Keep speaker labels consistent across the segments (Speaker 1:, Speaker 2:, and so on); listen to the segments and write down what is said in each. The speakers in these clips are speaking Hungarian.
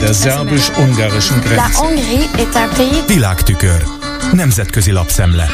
Speaker 1: Der szerbus-ungarischen Grenze.
Speaker 2: Világtükör. Nemzetközi lapszemle.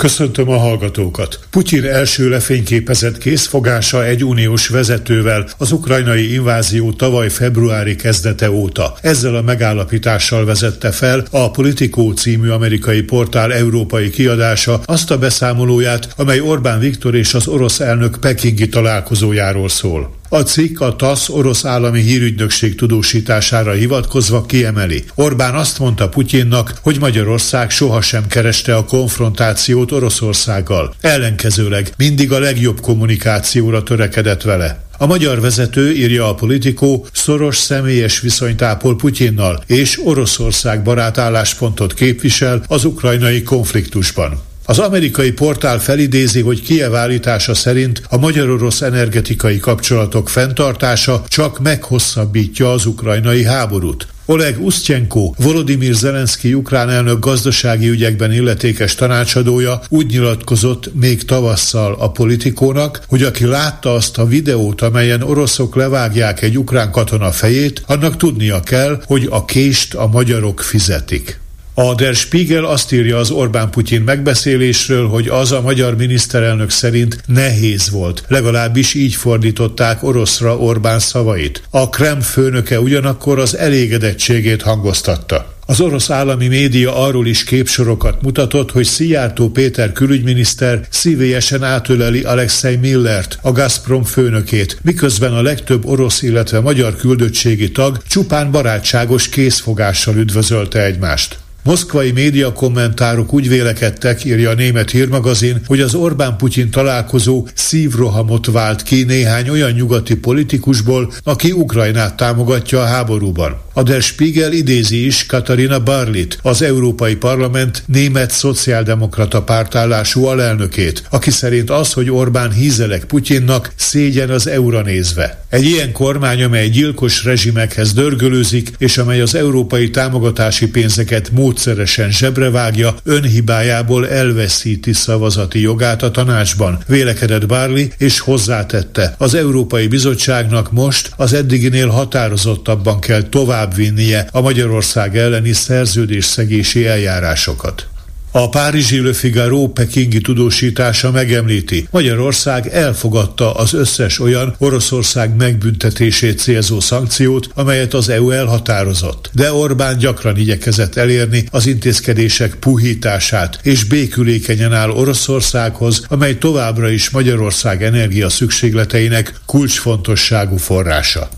Speaker 3: Köszöntöm a hallgatókat. Putyin első lefényképezett készfogása egy uniós vezetővel az ukrajnai invázió tavaly februári kezdete óta. Ezzel a megállapítással vezette fel a Politico című amerikai portál európai kiadása azt a beszámolóját, amely Orbán Viktor és az orosz elnök pekingi találkozójáról szól. A cikk a TASZ orosz állami hírügynökség tudósítására hivatkozva kiemeli. Orbán azt mondta Putyinnak, hogy Magyarország sohasem kereste a konfrontációt Oroszországgal. Ellenkezőleg mindig a legjobb kommunikációra törekedett vele. A magyar vezető, írja a politikó, szoros személyes viszonyt ápol Putyinnal, és Oroszország barát álláspontot képvisel az ukrajnai konfliktusban. Az amerikai portál felidézi, hogy Kiev állítása szerint a magyar-orosz energetikai kapcsolatok fenntartása csak meghosszabbítja az ukrajnai háborút. Oleg Usztyenko, Volodymyr Zelenszky ukrán elnök gazdasági ügyekben illetékes tanácsadója úgy nyilatkozott még tavasszal a politikónak, hogy aki látta azt a videót, amelyen oroszok levágják egy ukrán katona fejét, annak tudnia kell, hogy a kést a magyarok fizetik. A Der Spiegel azt írja az Orbán-Putyin megbeszélésről, hogy az a magyar miniszterelnök szerint nehéz volt. Legalábbis így fordították oroszra Orbán szavait. A Krem főnöke ugyanakkor az elégedettségét hangoztatta. Az orosz állami média arról is képsorokat mutatott, hogy Szijjártó Péter külügyminiszter szívélyesen átöleli Alexei Millert, a Gazprom főnökét, miközben a legtöbb orosz, illetve magyar küldöttségi tag csupán barátságos készfogással üdvözölte egymást. Moszkvai média kommentárok úgy vélekedtek, írja a német hírmagazin, hogy az Orbán-Putyin találkozó szívrohamot vált ki néhány olyan nyugati politikusból, aki Ukrajnát támogatja a háborúban. A Der Spiegel idézi is Katarina Barlit, az Európai Parlament német szociáldemokrata pártállású alelnökét, aki szerint az, hogy Orbán hízelek Putyinnak, szégyen az eura nézve. Egy ilyen kormány, amely gyilkos rezsimekhez dörgölőzik, és amely az európai támogatási pénzeket módszeresen zsebrevágja, önhibájából elveszíti szavazati jogát a tanácsban, vélekedett Barli, és hozzátette. Az Európai Bizottságnak most az eddiginél határozottabban kell tovább továbbvinnie a Magyarország elleni szerződésszegési eljárásokat. A Párizsi Le Figaro pekingi tudósítása megemlíti, Magyarország elfogadta az összes olyan Oroszország megbüntetését célzó szankciót, amelyet az EU elhatározott. De Orbán gyakran igyekezett elérni az intézkedések puhítását, és békülékenyen áll Oroszországhoz, amely továbbra is Magyarország energia szükségleteinek kulcsfontosságú forrása.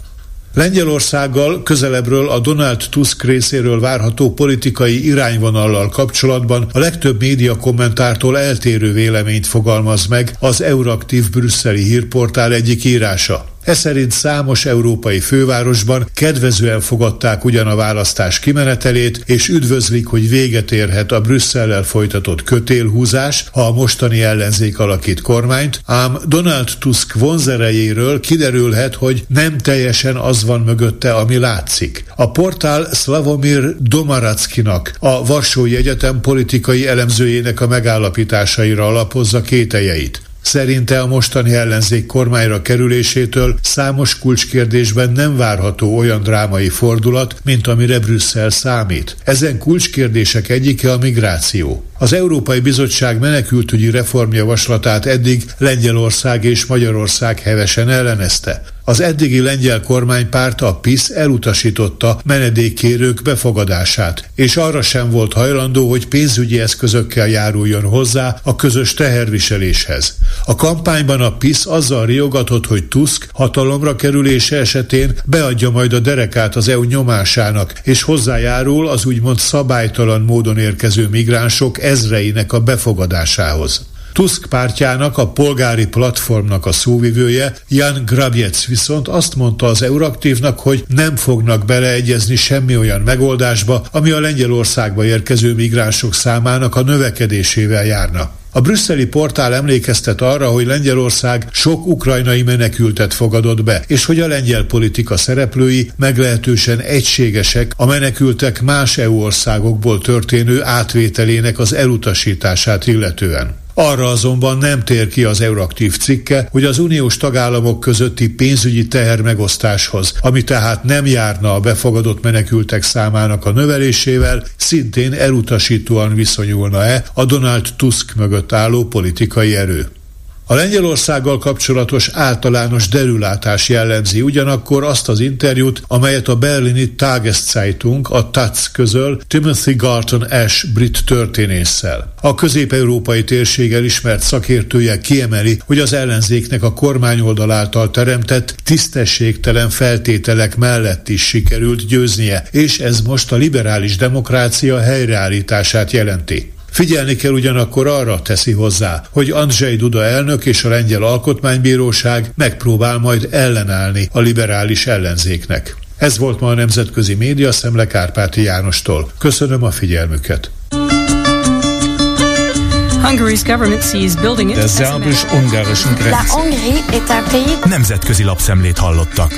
Speaker 3: Lengyelországgal közelebbről a Donald Tusk részéről várható politikai irányvonallal kapcsolatban a legtöbb média kommentártól eltérő véleményt fogalmaz meg az Euraktív brüsszeli hírportál egyik írása. Ez számos európai fővárosban kedvezően fogadták ugyan a választás kimenetelét, és üdvözlik, hogy véget érhet a Brüsszellel folytatott kötélhúzás, ha a mostani ellenzék alakít kormányt, ám Donald Tusk vonzerejéről kiderülhet, hogy nem teljesen az van mögötte, ami látszik. A portál Slavomir Domarackinak, a Varsói Egyetem politikai elemzőjének a megállapításaira alapozza kételjeit. Szerinte a mostani ellenzék kormányra kerülésétől számos kulcskérdésben nem várható olyan drámai fordulat, mint amire Brüsszel számít. Ezen kulcskérdések egyike a migráció. Az Európai Bizottság menekültügyi reformjavaslatát eddig Lengyelország és Magyarország hevesen ellenezte. Az eddigi lengyel kormánypárt a PIS elutasította menedékkérők befogadását, és arra sem volt hajlandó, hogy pénzügyi eszközökkel járuljon hozzá a közös teherviseléshez. A kampányban a PIS azzal riogatott, hogy Tusk hatalomra kerülése esetén beadja majd a derekát az EU nyomásának, és hozzájárul az úgymond szabálytalan módon érkező migránsok ezreinek a befogadásához. Tusk pártjának, a polgári platformnak a szóvivője, Jan Grabiec viszont azt mondta az Euraktívnak, hogy nem fognak beleegyezni semmi olyan megoldásba, ami a Lengyelországba érkező migránsok számának a növekedésével járna. A brüsszeli portál emlékeztet arra, hogy Lengyelország sok ukrajnai menekültet fogadott be, és hogy a lengyel politika szereplői meglehetősen egységesek a menekültek más EU országokból történő átvételének az elutasítását illetően. Arra azonban nem tér ki az Euraktív cikke, hogy az uniós tagállamok közötti pénzügyi teher megosztáshoz, ami tehát nem járna a befogadott menekültek számának a növelésével, szintén elutasítóan viszonyulna-e a Donald Tusk mögött álló politikai erő. A Lengyelországgal kapcsolatos általános derülátás jellemzi ugyanakkor azt az interjút, amelyet a berlini Tageszeitung, a TAC közöl Timothy Garton Ash brit történésszel. A közép-európai térség elismert szakértője kiemeli, hogy az ellenzéknek a kormányoldal által teremtett tisztességtelen feltételek mellett is sikerült győznie, és ez most a liberális demokrácia helyreállítását jelenti. Figyelni kell ugyanakkor arra, teszi hozzá, hogy Andrzej Duda elnök és a Lengyel Alkotmánybíróság megpróbál majd ellenállni a liberális ellenzéknek. Ez volt ma a Nemzetközi Média Szemle Kárpáti Jánostól. Köszönöm a figyelmüket.
Speaker 1: Der szerbus-ungarischen Grenze.
Speaker 2: Nemzetközi lapszemlét hallottak.